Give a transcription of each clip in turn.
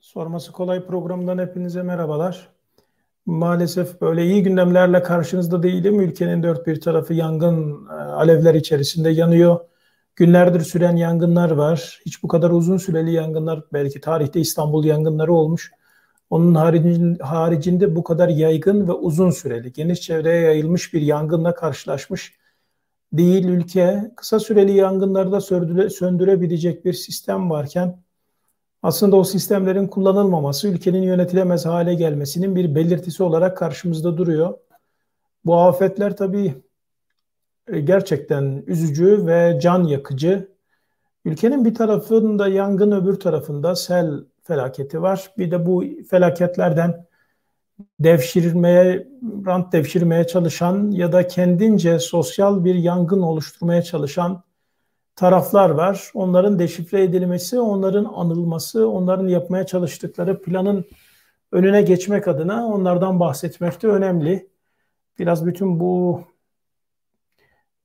Sorması Kolay programından hepinize merhabalar. Maalesef böyle iyi gündemlerle karşınızda değilim. Ülkenin dört bir tarafı yangın e, alevler içerisinde yanıyor. Günlerdir süren yangınlar var. Hiç bu kadar uzun süreli yangınlar belki tarihte İstanbul yangınları olmuş. Onun haricinde bu kadar yaygın ve uzun süreli, geniş çevreye yayılmış bir yangınla karşılaşmış değil ülke. Kısa süreli yangınlarda söndürebilecek bir sistem varken aslında o sistemlerin kullanılmaması ülkenin yönetilemez hale gelmesinin bir belirtisi olarak karşımızda duruyor. Bu afetler tabii e, gerçekten üzücü ve can yakıcı. Ülkenin bir tarafında yangın öbür tarafında sel felaketi var. Bir de bu felaketlerden devşirmeye, rant devşirmeye çalışan ya da kendince sosyal bir yangın oluşturmaya çalışan taraflar var. Onların deşifre edilmesi, onların anılması, onların yapmaya çalıştıkları planın önüne geçmek adına onlardan bahsetmek de önemli. Biraz bütün bu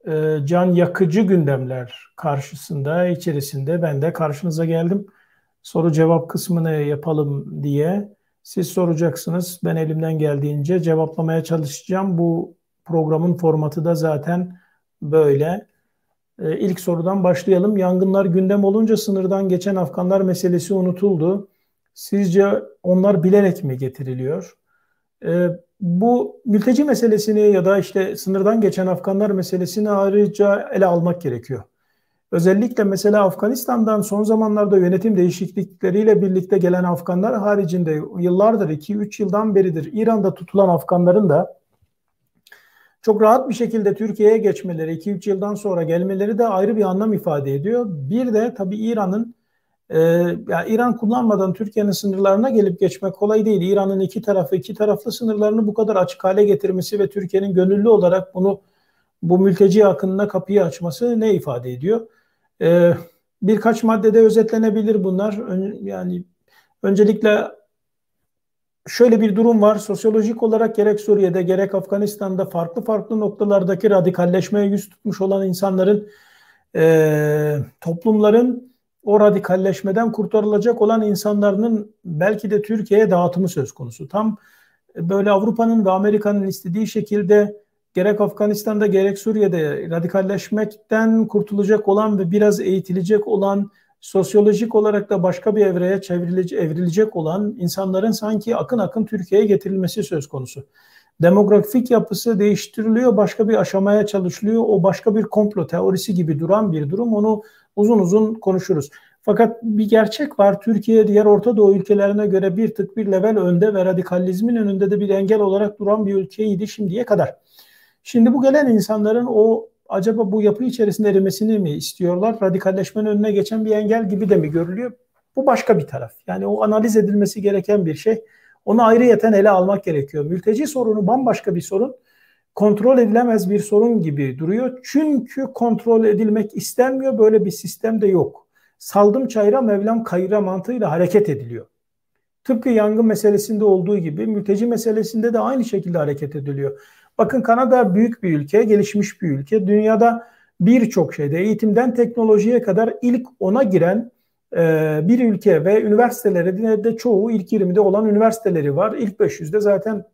e, can yakıcı gündemler karşısında, içerisinde ben de karşınıza geldim. Soru cevap kısmını yapalım diye. Siz soracaksınız. Ben elimden geldiğince cevaplamaya çalışacağım. Bu programın formatı da zaten böyle. E, ilk sorudan başlayalım. Yangınlar gündem olunca sınırdan geçen Afganlar meselesi unutuldu. Sizce onlar bilerek mi getiriliyor? E, bu mülteci meselesini ya da işte sınırdan geçen Afganlar meselesini ayrıca ele almak gerekiyor. Özellikle mesela Afganistan'dan son zamanlarda yönetim değişiklikleriyle birlikte gelen Afganlar haricinde yıllardır 2-3 yıldan beridir İran'da tutulan Afganların da çok rahat bir şekilde Türkiye'ye geçmeleri, 2-3 yıldan sonra gelmeleri de ayrı bir anlam ifade ediyor. Bir de tabii İran'ın e, ya İran kullanmadan Türkiye'nin sınırlarına gelip geçmek kolay değil. İran'ın iki tarafı, iki taraflı sınırlarını bu kadar açık hale getirmesi ve Türkiye'nin gönüllü olarak bunu bu mülteci akınına kapıyı açması ne ifade ediyor? E, birkaç maddede özetlenebilir bunlar. Ön, yani öncelikle şöyle bir durum var. Sosyolojik olarak gerek Suriye'de gerek Afganistan'da farklı farklı noktalardaki radikalleşmeye yüz tutmuş olan insanların e, toplumların o radikalleşmeden kurtarılacak olan insanların belki de Türkiye'ye dağıtımı söz konusu. Tam böyle Avrupa'nın ve Amerika'nın istediği şekilde gerek Afganistan'da gerek Suriye'de radikalleşmekten kurtulacak olan ve biraz eğitilecek olan sosyolojik olarak da başka bir evreye çevrilecek, evrilecek olan insanların sanki akın akın Türkiye'ye getirilmesi söz konusu. Demografik yapısı değiştiriliyor, başka bir aşamaya çalışılıyor. O başka bir komplo teorisi gibi duran bir durum. Onu uzun uzun konuşuruz. Fakat bir gerçek var. Türkiye diğer Orta Doğu ülkelerine göre bir tık bir level önde ve radikalizmin önünde de bir engel olarak duran bir ülkeydi şimdiye kadar. Şimdi bu gelen insanların o acaba bu yapı içerisinde erimesini mi istiyorlar? Radikalleşmenin önüne geçen bir engel gibi de mi görülüyor? Bu başka bir taraf. Yani o analiz edilmesi gereken bir şey. Onu ayrıyeten ele almak gerekiyor. Mülteci sorunu bambaşka bir sorun. Kontrol edilemez bir sorun gibi duruyor. Çünkü kontrol edilmek istenmiyor. Böyle bir sistem de yok. Saldım çayra Mevlam kayıra mantığıyla hareket ediliyor. Tıpkı yangın meselesinde olduğu gibi mülteci meselesinde de aynı şekilde hareket ediliyor. Bakın Kanada büyük bir ülke, gelişmiş bir ülke. Dünyada birçok şeyde eğitimden teknolojiye kadar ilk ona giren e, bir ülke ve üniversiteleri de çoğu ilk 20'de olan üniversiteleri var. İlk 500'de zaten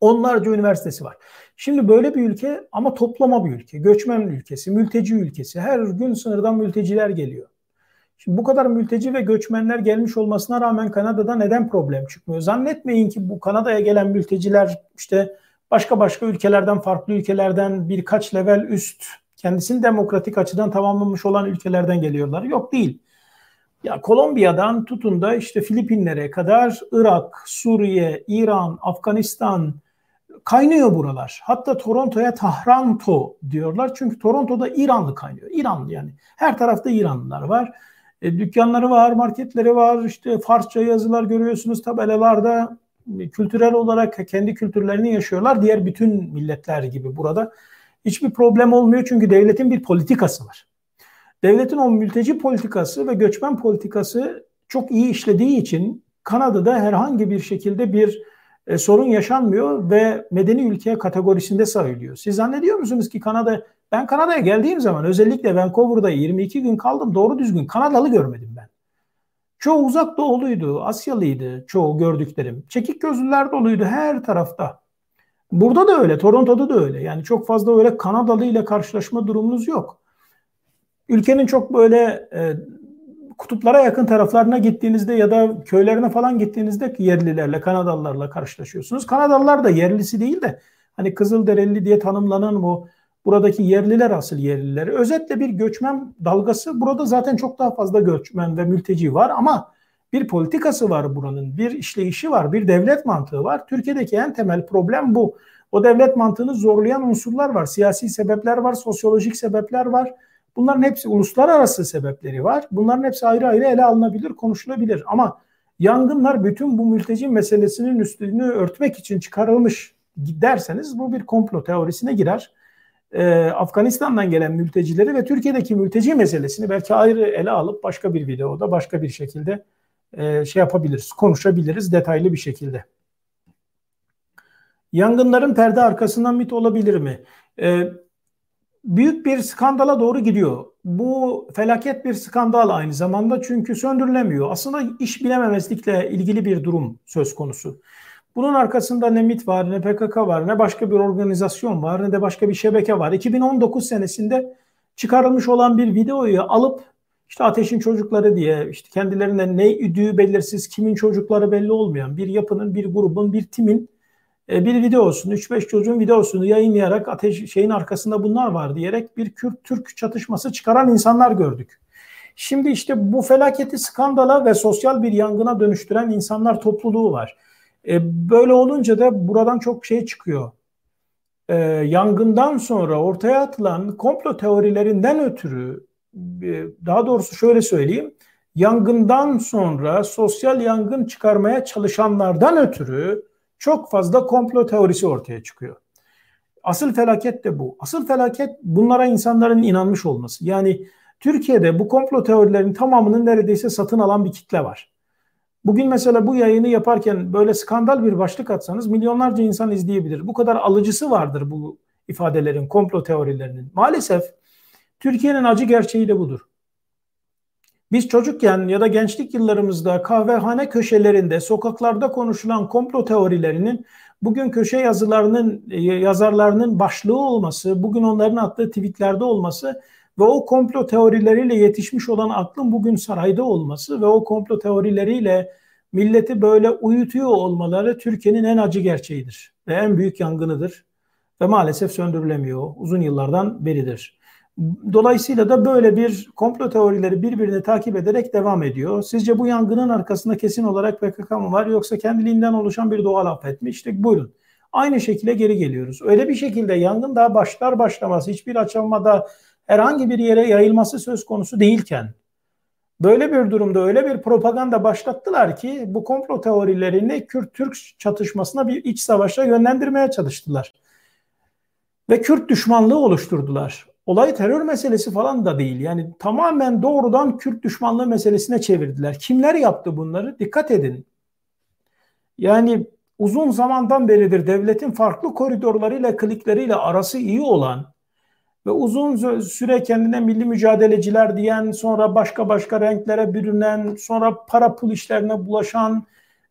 onlarca üniversitesi var. Şimdi böyle bir ülke ama toplama bir ülke, göçmen ülkesi, mülteci ülkesi. Her gün sınırdan mülteciler geliyor. Şimdi bu kadar mülteci ve göçmenler gelmiş olmasına rağmen Kanada'da neden problem çıkmıyor? Zannetmeyin ki bu Kanada'ya gelen mülteciler işte başka başka ülkelerden, farklı ülkelerden birkaç level üst, kendisini demokratik açıdan tamamlamış olan ülkelerden geliyorlar. Yok değil. Ya Kolombiya'dan tutun da işte Filipinlere kadar Irak, Suriye, İran, Afganistan kaynıyor buralar. Hatta Toronto'ya Tahranto diyorlar. Çünkü Toronto'da İranlı kaynıyor. İranlı yani. Her tarafta İranlılar var. E, dükkanları var, marketleri var. İşte Farsça yazılar görüyorsunuz tabelalarda kültürel olarak kendi kültürlerini yaşıyorlar. Diğer bütün milletler gibi burada hiçbir problem olmuyor çünkü devletin bir politikası var. Devletin o mülteci politikası ve göçmen politikası çok iyi işlediği için Kanada'da herhangi bir şekilde bir e, sorun yaşanmıyor ve medeni ülke kategorisinde sayılıyor. Siz zannediyor musunuz ki Kanada ben Kanada'ya geldiğim zaman özellikle Vancouver'da 22 gün kaldım doğru düzgün Kanadalı görmedim ben. Çoğu uzak doğuluydu, Asyalıydı çoğu gördüklerim. Çekik gözlüler doluydu her tarafta. Burada da öyle, Toronto'da da öyle. Yani çok fazla öyle Kanadalı ile karşılaşma durumunuz yok. Ülkenin çok böyle e, kutuplara yakın taraflarına gittiğinizde ya da köylerine falan gittiğinizde yerlilerle, Kanadalılarla karşılaşıyorsunuz. Kanadalılar da yerlisi değil de hani Kızılderili diye tanımlanan bu buradaki yerliler asıl yerliler. Özetle bir göçmen dalgası. Burada zaten çok daha fazla göçmen ve mülteci var ama bir politikası var buranın, bir işleyişi var, bir devlet mantığı var. Türkiye'deki en temel problem bu. O devlet mantığını zorlayan unsurlar var. Siyasi sebepler var, sosyolojik sebepler var. Bunların hepsi uluslararası sebepleri var. Bunların hepsi ayrı ayrı ele alınabilir, konuşulabilir. Ama yangınlar bütün bu mülteci meselesinin üstünü örtmek için çıkarılmış derseniz bu bir komplo teorisine girer. Ee, Afganistan'dan gelen mültecileri ve Türkiye'deki mülteci meselesini belki ayrı ele alıp başka bir videoda başka bir şekilde e, şey yapabiliriz, konuşabiliriz detaylı bir şekilde. Yangınların perde arkasından mit olabilir mi? E, büyük bir skandala doğru gidiyor. Bu felaket bir skandal aynı zamanda çünkü söndürülemiyor. Aslında iş bilememezlikle ilgili bir durum söz konusu. Bunun arkasında ne MIT var, ne PKK var, ne başka bir organizasyon var, ne de başka bir şebeke var. 2019 senesinde çıkarılmış olan bir videoyu alıp işte ateşin çocukları diye işte kendilerine ne üdüğü belirsiz, kimin çocukları belli olmayan bir yapının, bir grubun, bir timin e, bir videosunu, 3-5 çocuğun videosunu yayınlayarak ateş şeyin arkasında bunlar var diyerek bir Kürt-Türk çatışması çıkaran insanlar gördük. Şimdi işte bu felaketi skandala ve sosyal bir yangına dönüştüren insanlar topluluğu var. E, böyle olunca da buradan çok şey çıkıyor. E, yangından sonra ortaya atılan komplo teorilerinden ötürü e, daha doğrusu şöyle söyleyeyim. Yangından sonra sosyal yangın çıkarmaya çalışanlardan ötürü çok fazla komplo teorisi ortaya çıkıyor. Asıl felaket de bu. Asıl felaket bunlara insanların inanmış olması. Yani Türkiye'de bu komplo teorilerinin tamamının neredeyse satın alan bir kitle var. Bugün mesela bu yayını yaparken böyle skandal bir başlık atsanız milyonlarca insan izleyebilir. Bu kadar alıcısı vardır bu ifadelerin, komplo teorilerinin. Maalesef Türkiye'nin acı gerçeği de budur. Biz çocukken ya da gençlik yıllarımızda kahvehane köşelerinde, sokaklarda konuşulan komplo teorilerinin bugün köşe yazılarının yazarlarının başlığı olması, bugün onların attığı tweetlerde olması ve o komplo teorileriyle yetişmiş olan aklın bugün sarayda olması ve o komplo teorileriyle milleti böyle uyutuyor olmaları Türkiye'nin en acı gerçeğidir ve en büyük yangınıdır ve maalesef söndürülemiyor. Uzun yıllardan beridir. Dolayısıyla da böyle bir komplo teorileri birbirini takip ederek devam ediyor. Sizce bu yangının arkasında kesin olarak PKK mı var yoksa kendiliğinden oluşan bir doğal afet mi? İşte buyurun. Aynı şekilde geri geliyoruz. Öyle bir şekilde yangın daha başlar başlamaz hiçbir açılmada herhangi bir yere yayılması söz konusu değilken böyle bir durumda öyle bir propaganda başlattılar ki bu komplo teorilerini Kürt-Türk çatışmasına bir iç savaşa yönlendirmeye çalıştılar. Ve Kürt düşmanlığı oluşturdular olay terör meselesi falan da değil. Yani tamamen doğrudan Kürt düşmanlığı meselesine çevirdiler. Kimler yaptı bunları? Dikkat edin. Yani uzun zamandan beridir devletin farklı koridorlarıyla, klikleriyle arası iyi olan ve uzun süre kendine milli mücadeleciler diyen, sonra başka başka renklere bürünen, sonra para pul işlerine bulaşan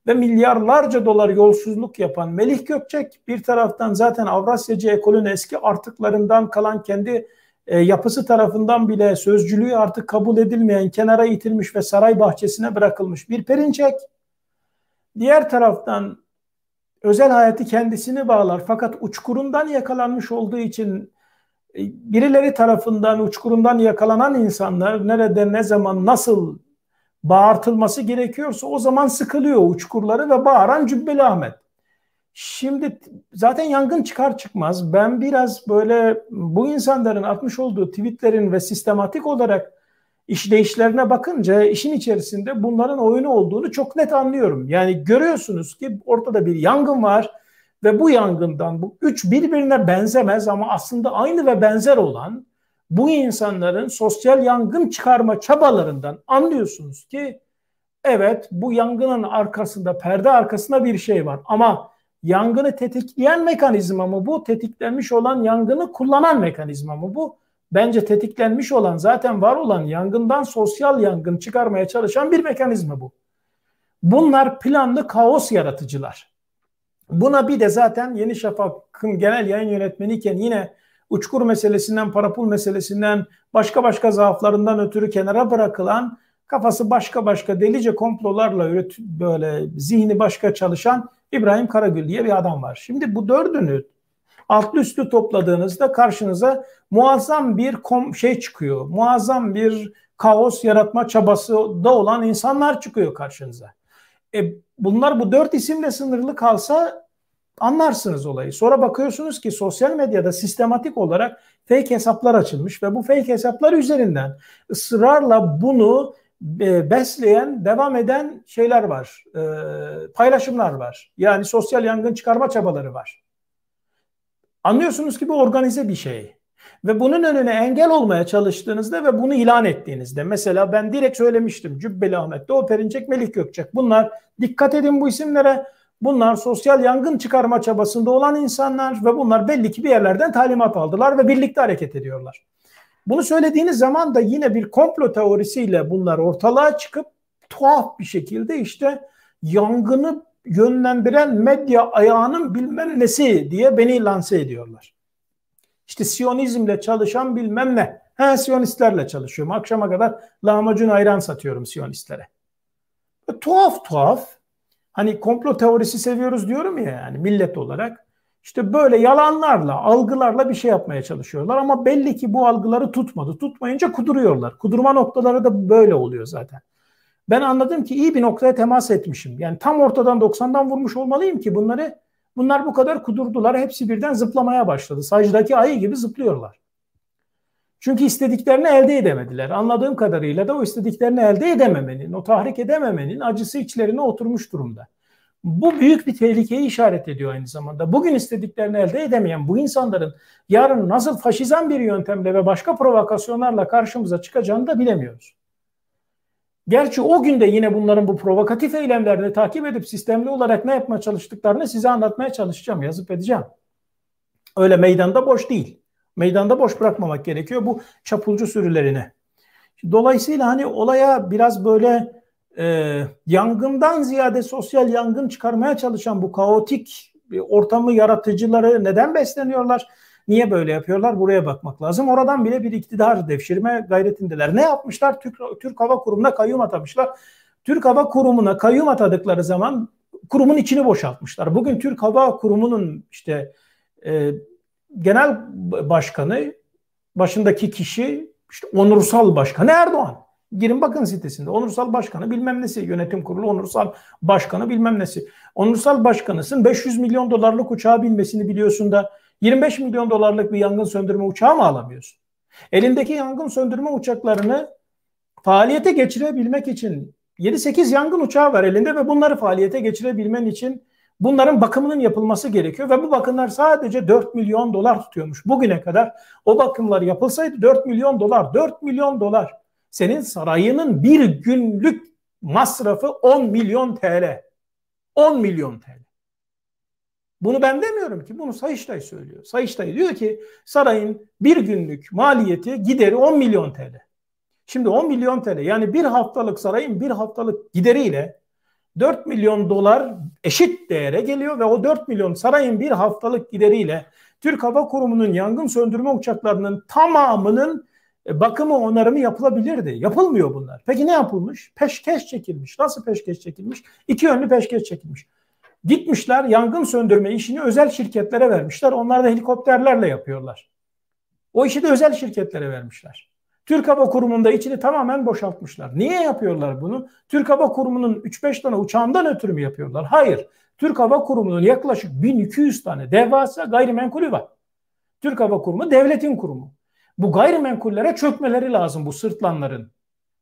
ve milyarlarca dolar yolsuzluk yapan Melih Gökçek bir taraftan zaten Avrasyacı ekolün eski artıklarından kalan kendi e, yapısı tarafından bile sözcülüğü artık kabul edilmeyen, kenara itilmiş ve saray bahçesine bırakılmış bir Perinçek. Diğer taraftan özel hayatı kendisini bağlar fakat uçkurundan yakalanmış olduğu için birileri tarafından uçkurundan yakalanan insanlar nerede ne zaman nasıl bağırtılması gerekiyorsa o zaman sıkılıyor uçkurları ve bağıran Cübbeli Ahmet. Şimdi zaten yangın çıkar çıkmaz ben biraz böyle bu insanların atmış olduğu tweetlerin ve sistematik olarak işleyişlerine bakınca işin içerisinde bunların oyunu olduğunu çok net anlıyorum. Yani görüyorsunuz ki ortada bir yangın var ve bu yangından bu üç birbirine benzemez ama aslında aynı ve benzer olan bu insanların sosyal yangın çıkarma çabalarından anlıyorsunuz ki evet bu yangının arkasında perde arkasında bir şey var ama yangını tetikleyen mekanizma mı bu? Tetiklenmiş olan yangını kullanan mekanizma mı bu? bence tetiklenmiş olan zaten var olan yangından sosyal yangın çıkarmaya çalışan bir mekanizma bu. Bunlar planlı kaos yaratıcılar. Buna bir de zaten Yeni Şafak'ın genel yayın yönetmeniyken yine uçkur meselesinden, parapul meselesinden, başka başka zaaflarından ötürü kenara bırakılan, kafası başka başka delice komplolarla üret böyle zihni başka çalışan İbrahim Karagül diye bir adam var. Şimdi bu dördünü altlı üstü topladığınızda karşınıza muazzam bir kom şey çıkıyor. Muazzam bir kaos yaratma çabası da olan insanlar çıkıyor karşınıza. E, bunlar bu dört isimle sınırlı kalsa anlarsınız olayı. Sonra bakıyorsunuz ki sosyal medyada sistematik olarak fake hesaplar açılmış ve bu fake hesaplar üzerinden ısrarla bunu e, besleyen, devam eden şeyler var. E, paylaşımlar var. Yani sosyal yangın çıkarma çabaları var. Anlıyorsunuz ki bu organize bir şey. Ve bunun önüne engel olmaya çalıştığınızda ve bunu ilan ettiğinizde mesela ben direkt söylemiştim Cübbeli Ahmet, Doğu Perinçek, Melih Gökçek bunlar dikkat edin bu isimlere bunlar sosyal yangın çıkarma çabasında olan insanlar ve bunlar belli ki bir yerlerden talimat aldılar ve birlikte hareket ediyorlar. Bunu söylediğiniz zaman da yine bir komplo teorisiyle bunlar ortalığa çıkıp tuhaf bir şekilde işte yangını yönlendiren medya ayağının bilmem nesi diye beni lanse ediyorlar. İşte Siyonizmle çalışan bilmem ne. He Siyonistlerle çalışıyorum. Akşama kadar lahmacun ayran satıyorum Siyonistlere. E, tuhaf tuhaf. Hani komplo teorisi seviyoruz diyorum ya yani millet olarak. İşte böyle yalanlarla, algılarla bir şey yapmaya çalışıyorlar ama belli ki bu algıları tutmadı. Tutmayınca kuduruyorlar. Kudurma noktaları da böyle oluyor zaten. Ben anladım ki iyi bir noktaya temas etmişim. Yani tam ortadan 90'dan vurmuş olmalıyım ki bunları bunlar bu kadar kudurdular. Hepsi birden zıplamaya başladı. Sajdaki ayı gibi zıplıyorlar. Çünkü istediklerini elde edemediler. Anladığım kadarıyla da o istediklerini elde edememenin, o tahrik edememenin acısı içlerine oturmuş durumda. Bu büyük bir tehlikeyi işaret ediyor aynı zamanda. Bugün istediklerini elde edemeyen bu insanların yarın nasıl faşizan bir yöntemle ve başka provokasyonlarla karşımıza çıkacağını da bilemiyoruz. Gerçi o günde yine bunların bu provokatif eylemlerini takip edip sistemli olarak ne yapmaya çalıştıklarını size anlatmaya çalışacağım, yazıp edeceğim. Öyle meydanda boş değil. Meydanda boş bırakmamak gerekiyor bu çapulcu sürülerini. Dolayısıyla hani olaya biraz böyle e, yangından ziyade sosyal yangın çıkarmaya çalışan bu kaotik ortamı yaratıcıları neden besleniyorlar? Niye böyle yapıyorlar? Buraya bakmak lazım. Oradan bile bir iktidar devşirme gayretindeler. Ne yapmışlar? Türk, Türk Hava Kurumu'na kayyum atamışlar. Türk Hava Kurumu'na kayyum atadıkları zaman kurumun içini boşaltmışlar. Bugün Türk Hava Kurumu'nun işte e, genel başkanı başındaki kişi işte onursal başkanı Erdoğan. Girin bakın sitesinde. Onursal başkanı bilmem nesi. Yönetim kurulu onursal başkanı bilmem nesi. Onursal başkanısın 500 milyon dolarlık uçağa binmesini biliyorsun da 25 milyon dolarlık bir yangın söndürme uçağı mı alamıyorsun? Elindeki yangın söndürme uçaklarını faaliyete geçirebilmek için 7-8 yangın uçağı var elinde ve bunları faaliyete geçirebilmen için bunların bakımının yapılması gerekiyor ve bu bakımlar sadece 4 milyon dolar tutuyormuş. Bugüne kadar o bakımlar yapılsaydı 4 milyon dolar, 4 milyon dolar. Senin sarayının bir günlük masrafı 10 milyon TL. 10 milyon TL. Bunu ben demiyorum ki. Bunu Sayıştay söylüyor. Sayıştay diyor ki sarayın bir günlük maliyeti gideri 10 milyon TL. Şimdi 10 milyon TL yani bir haftalık sarayın bir haftalık gideriyle 4 milyon dolar eşit değere geliyor ve o 4 milyon sarayın bir haftalık gideriyle Türk Hava Kurumu'nun yangın söndürme uçaklarının tamamının e, bakımı onarımı yapılabilirdi. Yapılmıyor bunlar. Peki ne yapılmış? Peşkeş çekilmiş. Nasıl peşkeş çekilmiş? İki yönlü peşkeş çekilmiş. Gitmişler yangın söndürme işini özel şirketlere vermişler. Onlar da helikopterlerle yapıyorlar. O işi de özel şirketlere vermişler. Türk Hava Kurumu'nda içini tamamen boşaltmışlar. Niye yapıyorlar bunu? Türk Hava Kurumu'nun 3-5 tane uçağından ötürü mü yapıyorlar? Hayır. Türk Hava Kurumu'nun yaklaşık 1200 tane devasa gayrimenkulü var. Türk Hava Kurumu devletin kurumu. Bu gayrimenkullere çökmeleri lazım bu sırtlanların.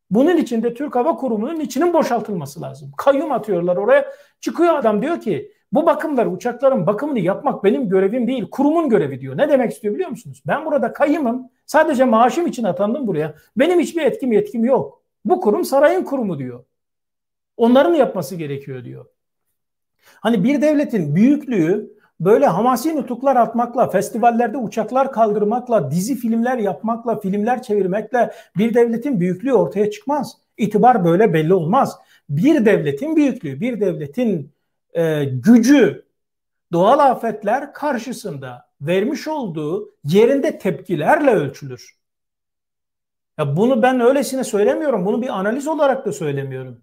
Bunun için de Türk Hava Kurumu'nun içinin boşaltılması lazım. Kayyum atıyorlar oraya. Çıkıyor adam diyor ki bu bakımlar uçakların bakımını yapmak benim görevim değil kurumun görevi diyor. Ne demek istiyor biliyor musunuz? Ben burada kayyımım. Sadece maaşım için atandım buraya. Benim hiçbir etkim yetkim yok. Bu kurum sarayın kurumu diyor. Onların yapması gerekiyor diyor. Hani bir devletin büyüklüğü böyle hamasi nutuklar atmakla, festivallerde uçaklar kaldırmakla, dizi filmler yapmakla, filmler çevirmekle bir devletin büyüklüğü ortaya çıkmaz. İtibar böyle belli olmaz. Bir devletin büyüklüğü, bir devletin e, gücü doğal afetler karşısında vermiş olduğu yerinde tepkilerle ölçülür. Ya bunu ben öylesine söylemiyorum. Bunu bir analiz olarak da söylemiyorum.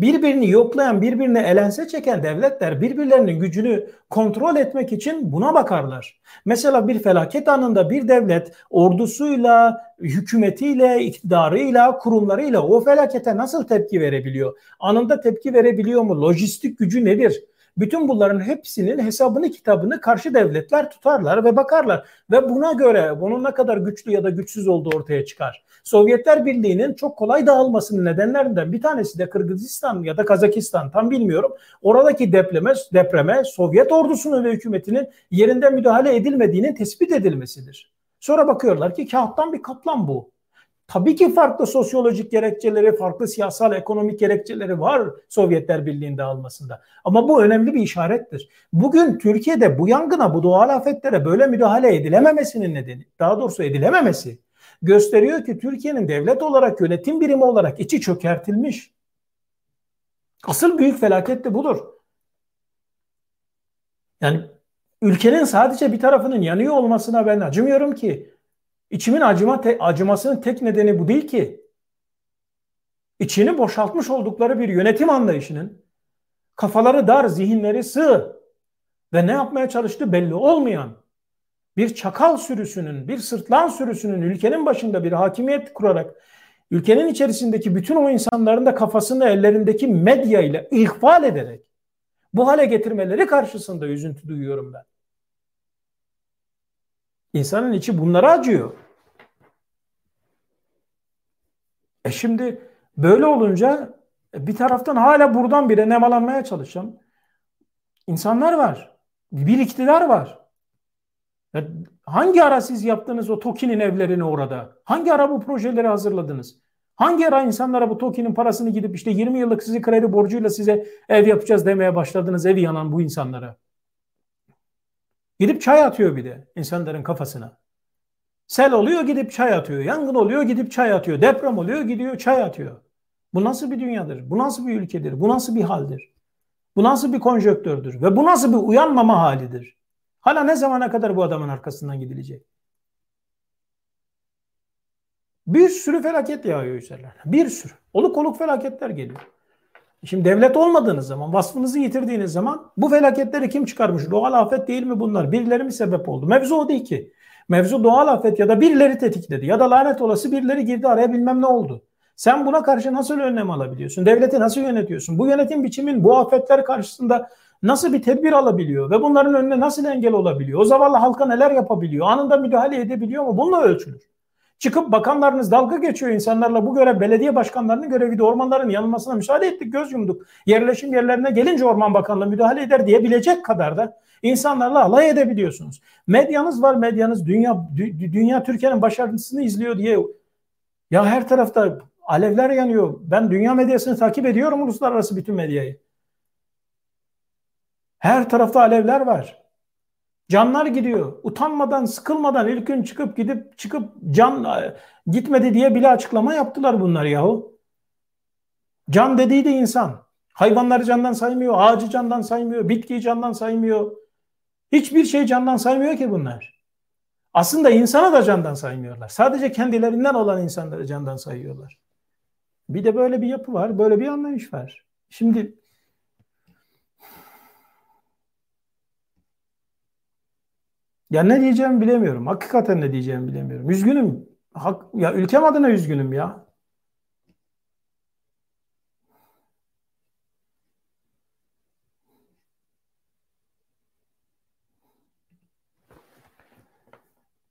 Birbirini yoklayan, birbirine elense çeken devletler birbirlerinin gücünü kontrol etmek için buna bakarlar. Mesela bir felaket anında bir devlet ordusuyla, hükümetiyle, iktidarıyla, kurumlarıyla o felakete nasıl tepki verebiliyor? Anında tepki verebiliyor mu? Lojistik gücü nedir? Bütün bunların hepsinin hesabını kitabını karşı devletler tutarlar ve bakarlar. Ve buna göre bunun ne kadar güçlü ya da güçsüz olduğu ortaya çıkar. Sovyetler Birliği'nin çok kolay dağılmasının nedenlerinden bir tanesi de Kırgızistan ya da Kazakistan tam bilmiyorum. Oradaki depreme, depreme Sovyet ordusunun ve hükümetinin yerinde müdahale edilmediğinin tespit edilmesidir. Sonra bakıyorlar ki kağıttan bir kaplan bu. Tabii ki farklı sosyolojik gerekçeleri, farklı siyasal ekonomik gerekçeleri var Sovyetler Birliği'nde almasında. Ama bu önemli bir işarettir. Bugün Türkiye'de bu yangına, bu doğal afetlere böyle müdahale edilememesinin nedeni, daha doğrusu edilememesi gösteriyor ki Türkiye'nin devlet olarak, yönetim birimi olarak içi çökertilmiş. Asıl büyük felaket de budur. Yani ülkenin sadece bir tarafının yanıyor olmasına ben acımıyorum ki. İçimin acıma te, acımasının tek nedeni bu değil ki. İçini boşaltmış oldukları bir yönetim anlayışının kafaları dar, zihinleri sığ ve ne yapmaya çalıştığı belli olmayan bir çakal sürüsünün, bir sırtlan sürüsünün ülkenin başında bir hakimiyet kurarak ülkenin içerisindeki bütün o insanların da kafasını ellerindeki medya ile ihfal ederek bu hale getirmeleri karşısında üzüntü duyuyorum ben. İnsanın içi bunlara acıyor. E şimdi böyle olunca bir taraftan hala buradan bile nemalanmaya çalışan insanlar var. Bir iktidar var. Hangi ara siz yaptınız o TOKİ'nin evlerini orada? Hangi ara bu projeleri hazırladınız? Hangi ara insanlara bu TOKİ'nin parasını gidip işte 20 yıllık sizi kredi borcuyla size ev yapacağız demeye başladınız evi yanan bu insanlara? Gidip çay atıyor bir de insanların kafasına. Sel oluyor gidip çay atıyor. Yangın oluyor gidip çay atıyor. Deprem oluyor gidiyor çay atıyor. Bu nasıl bir dünyadır? Bu nasıl bir ülkedir? Bu nasıl bir haldir? Bu nasıl bir konjöktördür? Ve bu nasıl bir uyanmama halidir? Hala ne zamana kadar bu adamın arkasından gidilecek? Bir sürü felaket yağıyor üzerlerine. Bir sürü. Oluk oluk felaketler geliyor. Şimdi devlet olmadığınız zaman, vasfınızı yitirdiğiniz zaman bu felaketleri kim çıkarmış? Doğal afet değil mi bunlar? Birileri mi sebep oldu? Mevzu o değil ki. Mevzu doğal afet ya da birileri tetikledi ya da lanet olası birileri girdi araya bilmem ne oldu. Sen buna karşı nasıl önlem alabiliyorsun? Devleti nasıl yönetiyorsun? Bu yönetim biçimin bu afetler karşısında nasıl bir tedbir alabiliyor ve bunların önüne nasıl engel olabiliyor? O zavallı halka neler yapabiliyor? Anında müdahale edebiliyor mu? Bununla ölçülür. Çıkıp bakanlarınız dalga geçiyor insanlarla bu görev belediye başkanlarının görevi de ormanların yanılmasına müsaade ettik göz yumduk. Yerleşim yerlerine gelince orman bakanlığı müdahale eder diyebilecek kadar da insanlarla alay edebiliyorsunuz. Medyanız var medyanız dünya dünya Türkiye'nin başarısını izliyor diye ya her tarafta alevler yanıyor. Ben dünya medyasını takip ediyorum uluslararası bütün medyayı. Her tarafta alevler var. Canlar gidiyor. Utanmadan, sıkılmadan ilk gün çıkıp gidip çıkıp can e, gitmedi diye bile açıklama yaptılar bunlar yahu. Can dediği de insan. Hayvanları candan saymıyor, ağacı candan saymıyor, bitkiyi candan saymıyor. Hiçbir şey candan saymıyor ki bunlar. Aslında insana da candan saymıyorlar. Sadece kendilerinden olan insanları candan sayıyorlar. Bir de böyle bir yapı var, böyle bir anlayış var. Şimdi Ya ne diyeceğimi bilemiyorum. Hakikaten ne diyeceğimi bilemiyorum. Üzgünüm. Hak, ya ülkem adına üzgünüm ya.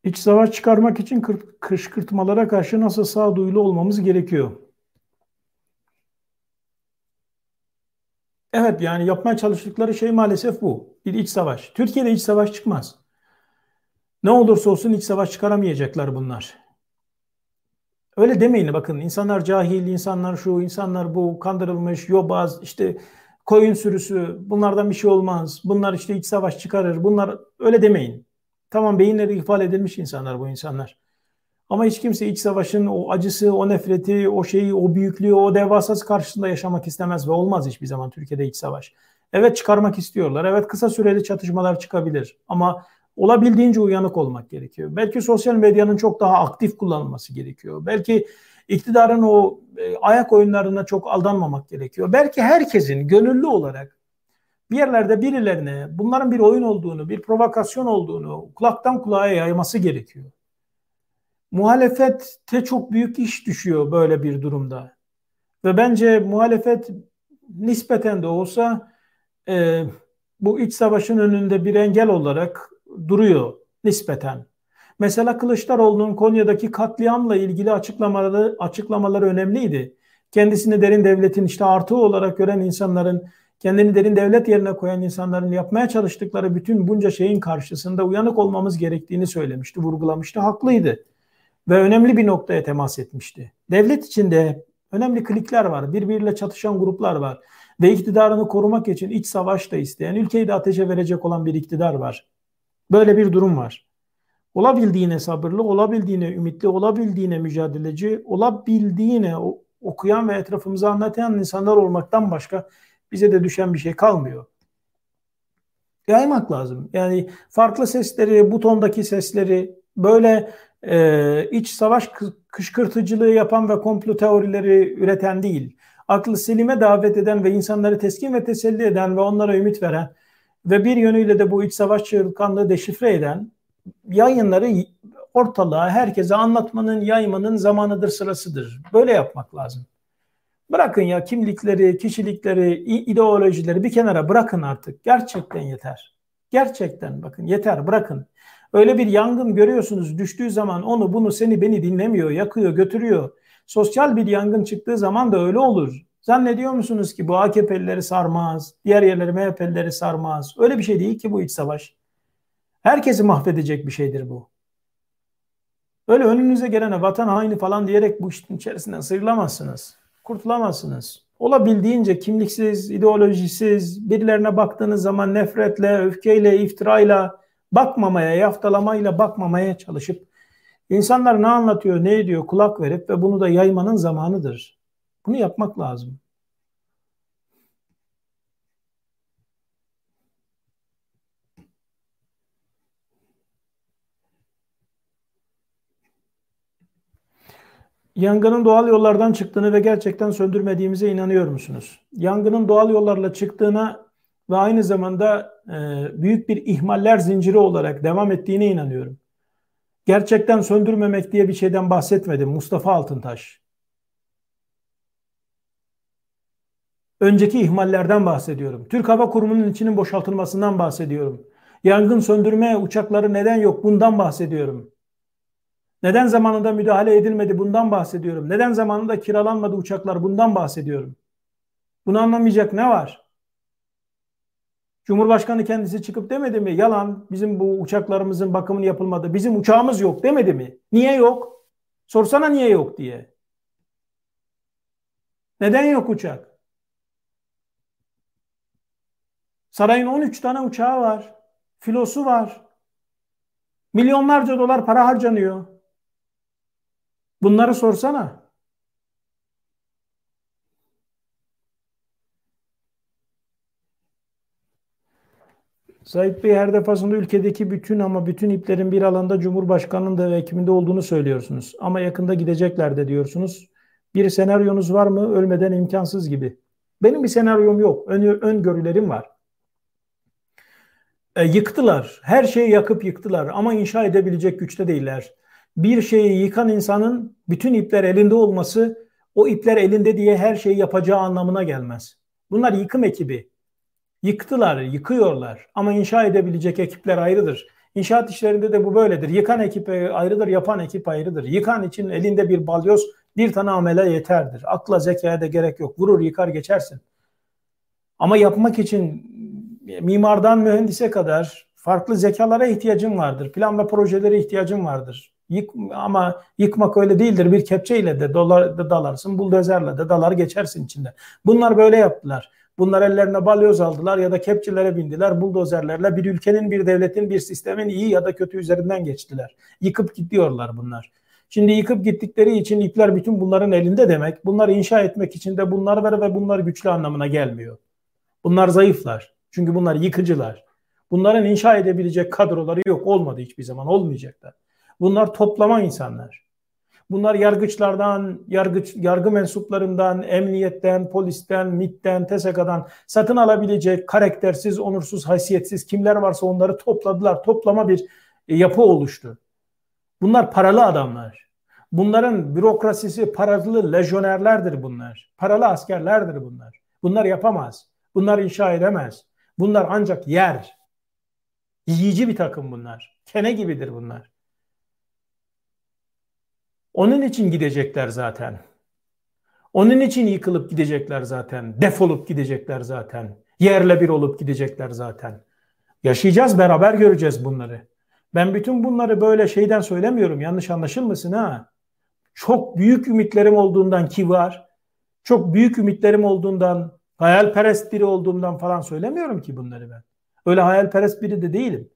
İç savaş çıkarmak için kışkırtmalara karşı nasıl sağduyulu olmamız gerekiyor? Evet yani yapmaya çalıştıkları şey maalesef bu. Bir iç savaş. Türkiye'de iç savaş çıkmaz. Ne olursa olsun iç savaş çıkaramayacaklar bunlar. Öyle demeyin bakın insanlar cahil, insanlar şu, insanlar bu, kandırılmış, yobaz, işte koyun sürüsü, bunlardan bir şey olmaz, bunlar işte iç savaş çıkarır, bunlar öyle demeyin. Tamam beyinleri ihfal edilmiş insanlar bu insanlar. Ama hiç kimse iç savaşın o acısı, o nefreti, o şeyi, o büyüklüğü, o devasası karşısında yaşamak istemez ve olmaz hiçbir zaman Türkiye'de iç savaş. Evet çıkarmak istiyorlar. Evet kısa süreli çatışmalar çıkabilir. Ama olabildiğince uyanık olmak gerekiyor. Belki sosyal medyanın çok daha aktif kullanılması gerekiyor. Belki iktidarın o e, ayak oyunlarına çok aldanmamak gerekiyor. Belki herkesin gönüllü olarak bir yerlerde birilerine bunların bir oyun olduğunu, bir provokasyon olduğunu kulaktan kulağa yayması gerekiyor. Muhalefette çok büyük iş düşüyor böyle bir durumda. Ve bence muhalefet nispeten de olsa e, bu iç savaşın önünde bir engel olarak duruyor nispeten. Mesela Kılıçdaroğlu'nun Konya'daki katliamla ilgili açıklamaları açıklamaları önemliydi. Kendisini derin devletin işte artığı olarak gören insanların, kendini derin devlet yerine koyan insanların yapmaya çalıştıkları bütün bunca şeyin karşısında uyanık olmamız gerektiğini söylemişti, vurgulamıştı. Haklıydı. Ve önemli bir noktaya temas etmişti. Devlet içinde önemli klikler var, birbiriyle çatışan gruplar var ve iktidarını korumak için iç savaş da isteyen, ülkeyi de ateşe verecek olan bir iktidar var. Böyle bir durum var. Olabildiğine sabırlı, olabildiğine ümitli, olabildiğine mücadeleci, olabildiğine okuyan ve etrafımıza anlatan insanlar olmaktan başka bize de düşen bir şey kalmıyor. Yaymak lazım. Yani farklı sesleri, bu tondaki sesleri böyle e, iç savaş kışkırtıcılığı yapan ve komplo teorileri üreten değil. Aklı selime davet eden ve insanları teskin ve teselli eden ve onlara ümit veren ve bir yönüyle de bu iç savaş çığırtkanlığı deşifre eden yayınları ortalığa herkese anlatmanın, yaymanın zamanıdır, sırasıdır. Böyle yapmak lazım. Bırakın ya kimlikleri, kişilikleri, ideolojileri bir kenara bırakın artık. Gerçekten yeter. Gerçekten bakın yeter bırakın. Öyle bir yangın görüyorsunuz düştüğü zaman onu bunu seni beni dinlemiyor, yakıyor, götürüyor. Sosyal bir yangın çıktığı zaman da öyle olur. Zannediyor musunuz ki bu AKP'lileri sarmaz, diğer yerleri MHP'lileri sarmaz? Öyle bir şey değil ki bu iç savaş. Herkesi mahvedecek bir şeydir bu. Öyle önünüze gelene vatan haini falan diyerek bu işin içerisinden sıyrılamazsınız. Kurtulamazsınız. Olabildiğince kimliksiz, ideolojisiz, birilerine baktığınız zaman nefretle, öfkeyle, iftirayla, bakmamaya, yaftalamayla bakmamaya çalışıp insanlar ne anlatıyor, ne ediyor kulak verip ve bunu da yaymanın zamanıdır. Bunu yapmak lazım. Yangının doğal yollardan çıktığını ve gerçekten söndürmediğimize inanıyor musunuz? Yangının doğal yollarla çıktığına ve aynı zamanda e, büyük bir ihmaller zinciri olarak devam ettiğine inanıyorum. Gerçekten söndürmemek diye bir şeyden bahsetmedim Mustafa Altıntaş. Önceki ihmallerden bahsediyorum. Türk Hava Kurumu'nun içinin boşaltılmasından bahsediyorum. Yangın söndürme uçakları neden yok bundan bahsediyorum. Neden zamanında müdahale edilmedi bundan bahsediyorum. Neden zamanında kiralanmadı uçaklar bundan bahsediyorum. Bunu anlamayacak ne var? Cumhurbaşkanı kendisi çıkıp demedi mi? Yalan bizim bu uçaklarımızın bakımını yapılmadı. Bizim uçağımız yok demedi mi? Niye yok? Sorsana niye yok diye. Neden yok uçak? Sarayın 13 tane uçağı var. Filosu var. Milyonlarca dolar para harcanıyor. Bunları sorsana. Sait Bey her defasında ülkedeki bütün ama bütün iplerin bir alanda Cumhurbaşkanı'nın da ve ekiminde olduğunu söylüyorsunuz. Ama yakında gidecekler de diyorsunuz. Bir senaryonuz var mı? Ölmeden imkansız gibi. Benim bir senaryom yok. Ön, öngörülerim var. E, yıktılar. Her şeyi yakıp yıktılar ama inşa edebilecek güçte değiller. Bir şeyi yıkan insanın bütün ipler elinde olması o ipler elinde diye her şeyi yapacağı anlamına gelmez. Bunlar yıkım ekibi. Yıktılar, yıkıyorlar ama inşa edebilecek ekipler ayrıdır. İnşaat işlerinde de bu böyledir. Yıkan ekip ayrıdır, yapan ekip ayrıdır. Yıkan için elinde bir balyoz, bir tane amele yeterdir. Akla, zekaya da gerek yok. Vurur, yıkar, geçersin. Ama yapmak için mimardan mühendise kadar farklı zekalara ihtiyacın vardır. Plan ve projelere ihtiyacın vardır. Yık, ama yıkmak öyle değildir. Bir kepçeyle de dolar, de dalarsın, buldozerle de dalar geçersin içinde. Bunlar böyle yaptılar. Bunlar ellerine balyoz aldılar ya da kepçelere bindiler. Buldozerlerle bir ülkenin, bir devletin, bir sistemin iyi ya da kötü üzerinden geçtiler. Yıkıp gidiyorlar bunlar. Şimdi yıkıp gittikleri için ipler bütün bunların elinde demek. Bunları inşa etmek için de bunlar var ve bunlar güçlü anlamına gelmiyor. Bunlar zayıflar. Çünkü bunlar yıkıcılar. Bunların inşa edebilecek kadroları yok. Olmadı hiçbir zaman. Olmayacaklar. Bunlar toplama insanlar. Bunlar yargıçlardan, yargıç, yargı mensuplarından, emniyetten, polisten, MİT'ten, TSK'dan satın alabilecek karaktersiz, onursuz, haysiyetsiz kimler varsa onları topladılar. Toplama bir e, yapı oluştu. Bunlar paralı adamlar. Bunların bürokrasisi paralı lejyonerlerdir bunlar. Paralı askerlerdir bunlar. Bunlar yapamaz. Bunlar inşa edemez. Bunlar ancak yer. Yiyici bir takım bunlar. Kene gibidir bunlar. Onun için gidecekler zaten. Onun için yıkılıp gidecekler zaten. Defolup gidecekler zaten. Yerle bir olup gidecekler zaten. Yaşayacağız beraber göreceğiz bunları. Ben bütün bunları böyle şeyden söylemiyorum. Yanlış anlaşılmasın ha. Çok büyük ümitlerim olduğundan ki var. Çok büyük ümitlerim olduğundan, hayalperest biri olduğumdan falan söylemiyorum ki bunları ben. Öyle hayalperest biri de değilim.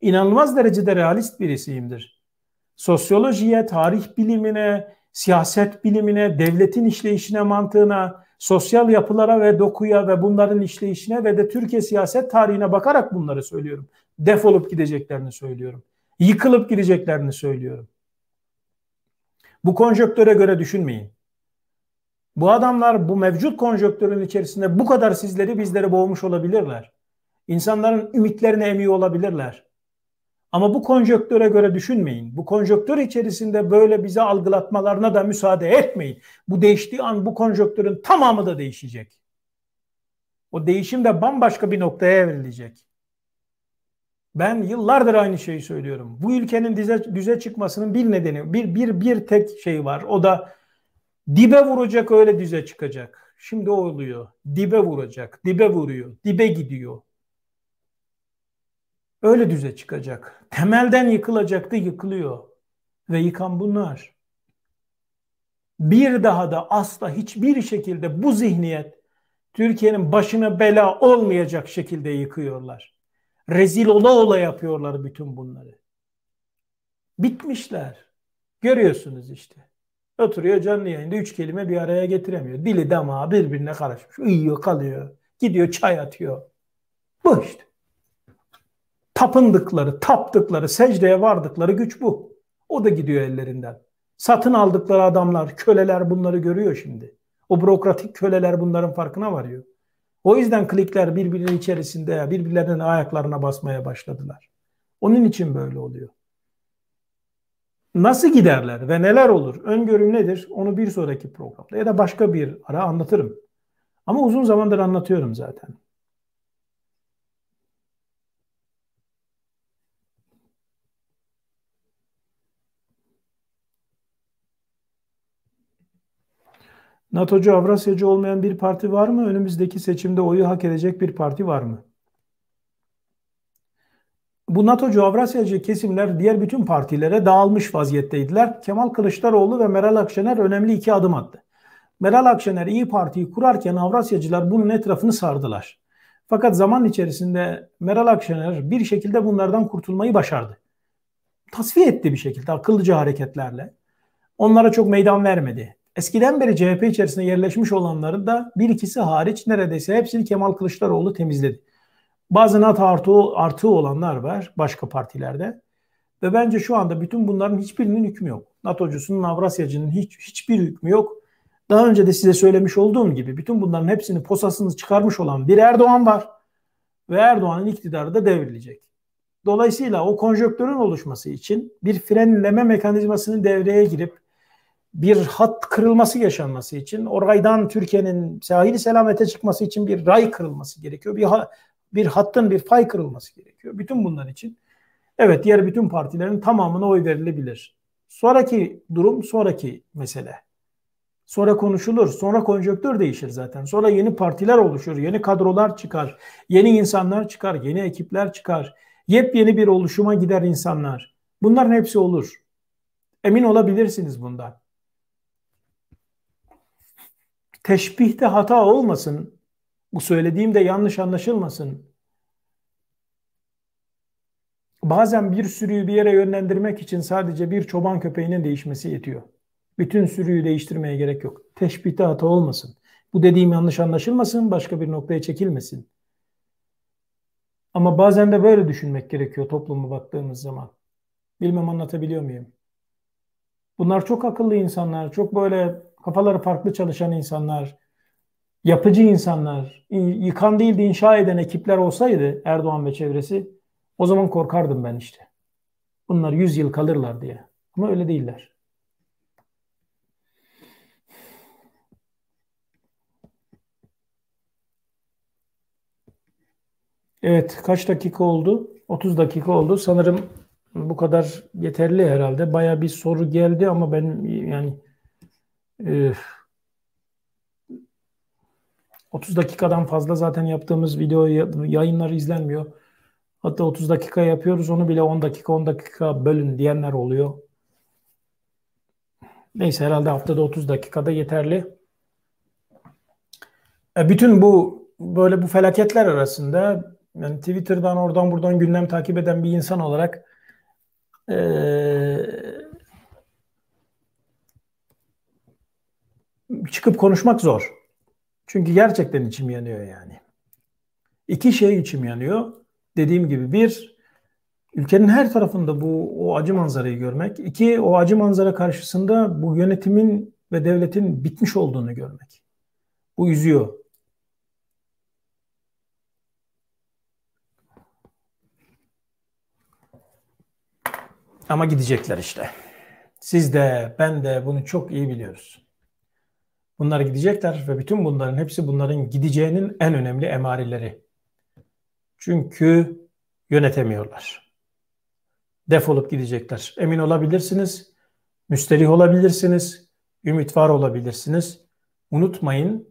İnanılmaz derecede realist birisiyimdir. Sosyolojiye, tarih bilimine, siyaset bilimine, devletin işleyişine, mantığına, sosyal yapılara ve dokuya ve bunların işleyişine ve de Türkiye siyaset tarihine bakarak bunları söylüyorum. Defolup gideceklerini söylüyorum. Yıkılıp gideceklerini söylüyorum. Bu konjöktöre göre düşünmeyin. Bu adamlar bu mevcut konjöktörün içerisinde bu kadar sizleri bizleri boğmuş olabilirler. İnsanların ümitlerini emiyor olabilirler. Ama bu konjöktöre göre düşünmeyin. Bu konjöktör içerisinde böyle bize algılatmalarına da müsaade etmeyin. Bu değiştiği an bu konjöktörün tamamı da değişecek. O değişim de bambaşka bir noktaya evrilecek. Ben yıllardır aynı şeyi söylüyorum. Bu ülkenin dize, düze çıkmasının bir nedeni, bir, bir, bir tek şey var. O da dibe vuracak öyle düze çıkacak. Şimdi o oluyor. Dibe vuracak, dibe vuruyor, dibe gidiyor. Öyle düze çıkacak. Temelden yıkılacaktı, yıkılıyor. Ve yıkan bunlar. Bir daha da asla hiçbir şekilde bu zihniyet Türkiye'nin başına bela olmayacak şekilde yıkıyorlar. Rezil ola ola yapıyorlar bütün bunları. Bitmişler. Görüyorsunuz işte. Oturuyor canlı yayında üç kelime bir araya getiremiyor. Dili damağı birbirine karışmış. Uyuyor kalıyor. Gidiyor çay atıyor. Bu işte tapındıkları, taptıkları, secdeye vardıkları güç bu. O da gidiyor ellerinden. Satın aldıkları adamlar, köleler bunları görüyor şimdi. O bürokratik köleler bunların farkına varıyor. O yüzden klikler birbirinin içerisinde birbirlerinin ayaklarına basmaya başladılar. Onun için böyle oluyor. Nasıl giderler ve neler olur? Öngörüm nedir? Onu bir sonraki programda ya da başka bir ara anlatırım. Ama uzun zamandır anlatıyorum zaten. NATO'cu, Avrasyacı olmayan bir parti var mı? Önümüzdeki seçimde oyu hak edecek bir parti var mı? Bu NATO'cu, Avrasyacı kesimler diğer bütün partilere dağılmış vaziyetteydiler. Kemal Kılıçdaroğlu ve Meral Akşener önemli iki adım attı. Meral Akşener İyi Parti'yi kurarken Avrasyacılar bunun etrafını sardılar. Fakat zaman içerisinde Meral Akşener bir şekilde bunlardan kurtulmayı başardı. Tasfiye etti bir şekilde akıllıca hareketlerle. Onlara çok meydan vermedi eskiden beri CHP içerisinde yerleşmiş olanların da bir ikisi hariç neredeyse hepsini Kemal Kılıçdaroğlu temizledi. Bazı NATO artı, artı olanlar var başka partilerde. Ve bence şu anda bütün bunların hiçbirinin hükmü yok. NATO'cusunun, Avrasyacının hiç, hiçbir hükmü yok. Daha önce de size söylemiş olduğum gibi bütün bunların hepsini posasını çıkarmış olan bir Erdoğan var. Ve Erdoğan'ın iktidarı da devrilecek. Dolayısıyla o konjöktörün oluşması için bir frenleme mekanizmasının devreye girip bir hat kırılması yaşanması için oraydan Türkiye'nin sahili selamete çıkması için bir ray kırılması gerekiyor. Bir bir hattın bir fay kırılması gerekiyor. Bütün bunlar için evet diğer bütün partilerin tamamına oy verilebilir. Sonraki durum sonraki mesele. Sonra konuşulur. Sonra konjöktür değişir zaten. Sonra yeni partiler oluşur. Yeni kadrolar çıkar. Yeni insanlar çıkar. Yeni ekipler çıkar. Yepyeni bir oluşuma gider insanlar. Bunların hepsi olur. Emin olabilirsiniz bundan teşbihte hata olmasın. Bu söylediğim de yanlış anlaşılmasın. Bazen bir sürüyü bir yere yönlendirmek için sadece bir çoban köpeğinin değişmesi yetiyor. Bütün sürüyü değiştirmeye gerek yok. Teşbihte hata olmasın. Bu dediğim yanlış anlaşılmasın, başka bir noktaya çekilmesin. Ama bazen de böyle düşünmek gerekiyor topluma baktığımız zaman. Bilmem anlatabiliyor muyum? Bunlar çok akıllı insanlar, çok böyle kafaları farklı çalışan insanlar, yapıcı insanlar, yıkan değil de inşa eden ekipler olsaydı Erdoğan ve çevresi o zaman korkardım ben işte. Bunlar 100 yıl kalırlar diye. Ama öyle değiller. Evet, kaç dakika oldu? 30 dakika oldu. Sanırım bu kadar yeterli herhalde. Baya bir soru geldi ama ben yani e, 30 dakikadan fazla zaten yaptığımız video yayınlar izlenmiyor. Hatta 30 dakika yapıyoruz onu bile 10 dakika 10 dakika bölün diyenler oluyor. Neyse herhalde haftada 30 dakikada yeterli. E, bütün bu böyle bu felaketler arasında yani Twitter'dan oradan buradan gündem takip eden bir insan olarak ee, çıkıp konuşmak zor. Çünkü gerçekten içim yanıyor yani. İki şey içim yanıyor. Dediğim gibi bir, ülkenin her tarafında bu o acı manzarayı görmek. İki, o acı manzara karşısında bu yönetimin ve devletin bitmiş olduğunu görmek. Bu üzüyor. Ama gidecekler işte. Siz de ben de bunu çok iyi biliyoruz. Bunlar gidecekler ve bütün bunların hepsi bunların gideceğinin en önemli emareleri. Çünkü yönetemiyorlar. Defolup gidecekler. Emin olabilirsiniz, müsterih olabilirsiniz, ümit var olabilirsiniz. Unutmayın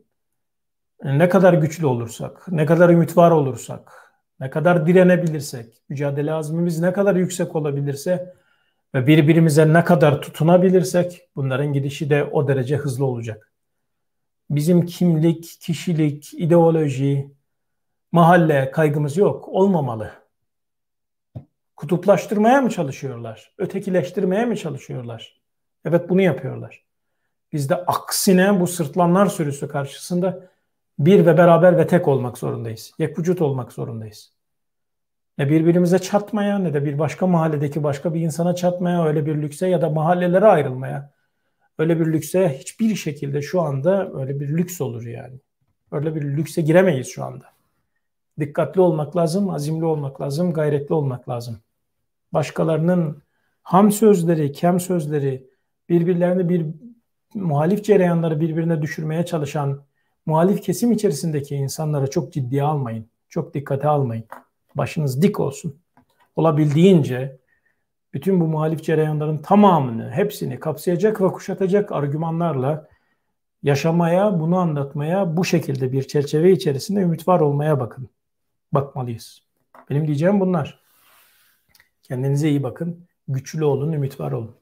ne kadar güçlü olursak, ne kadar ümit var olursak, ne kadar direnebilirsek, mücadele azmimiz ne kadar yüksek olabilirse ve birbirimize ne kadar tutunabilirsek bunların gidişi de o derece hızlı olacak. Bizim kimlik, kişilik, ideoloji, mahalle kaygımız yok. Olmamalı. Kutuplaştırmaya mı çalışıyorlar? Ötekileştirmeye mi çalışıyorlar? Evet bunu yapıyorlar. Biz de aksine bu sırtlanlar sürüsü karşısında bir ve beraber ve tek olmak zorundayız. Yek vücut olmak zorundayız. Ne birbirimize çatmaya ne de bir başka mahalledeki başka bir insana çatmaya öyle bir lükse ya da mahallelere ayrılmaya öyle bir lükse hiçbir şekilde şu anda öyle bir lüks olur yani. Öyle bir lükse giremeyiz şu anda. Dikkatli olmak lazım, azimli olmak lazım, gayretli olmak lazım. Başkalarının ham sözleri, kem sözleri, birbirlerini bir muhalif cereyanları birbirine düşürmeye çalışan muhalif kesim içerisindeki insanlara çok ciddiye almayın. Çok dikkate almayın. Başınız dik olsun. Olabildiğince bütün bu muhalif cereyanların tamamını, hepsini kapsayacak ve kuşatacak argümanlarla yaşamaya, bunu anlatmaya, bu şekilde bir çerçeve içerisinde ümit var olmaya bakın. Bakmalıyız. Benim diyeceğim bunlar. Kendinize iyi bakın. Güçlü olun, ümit var olun.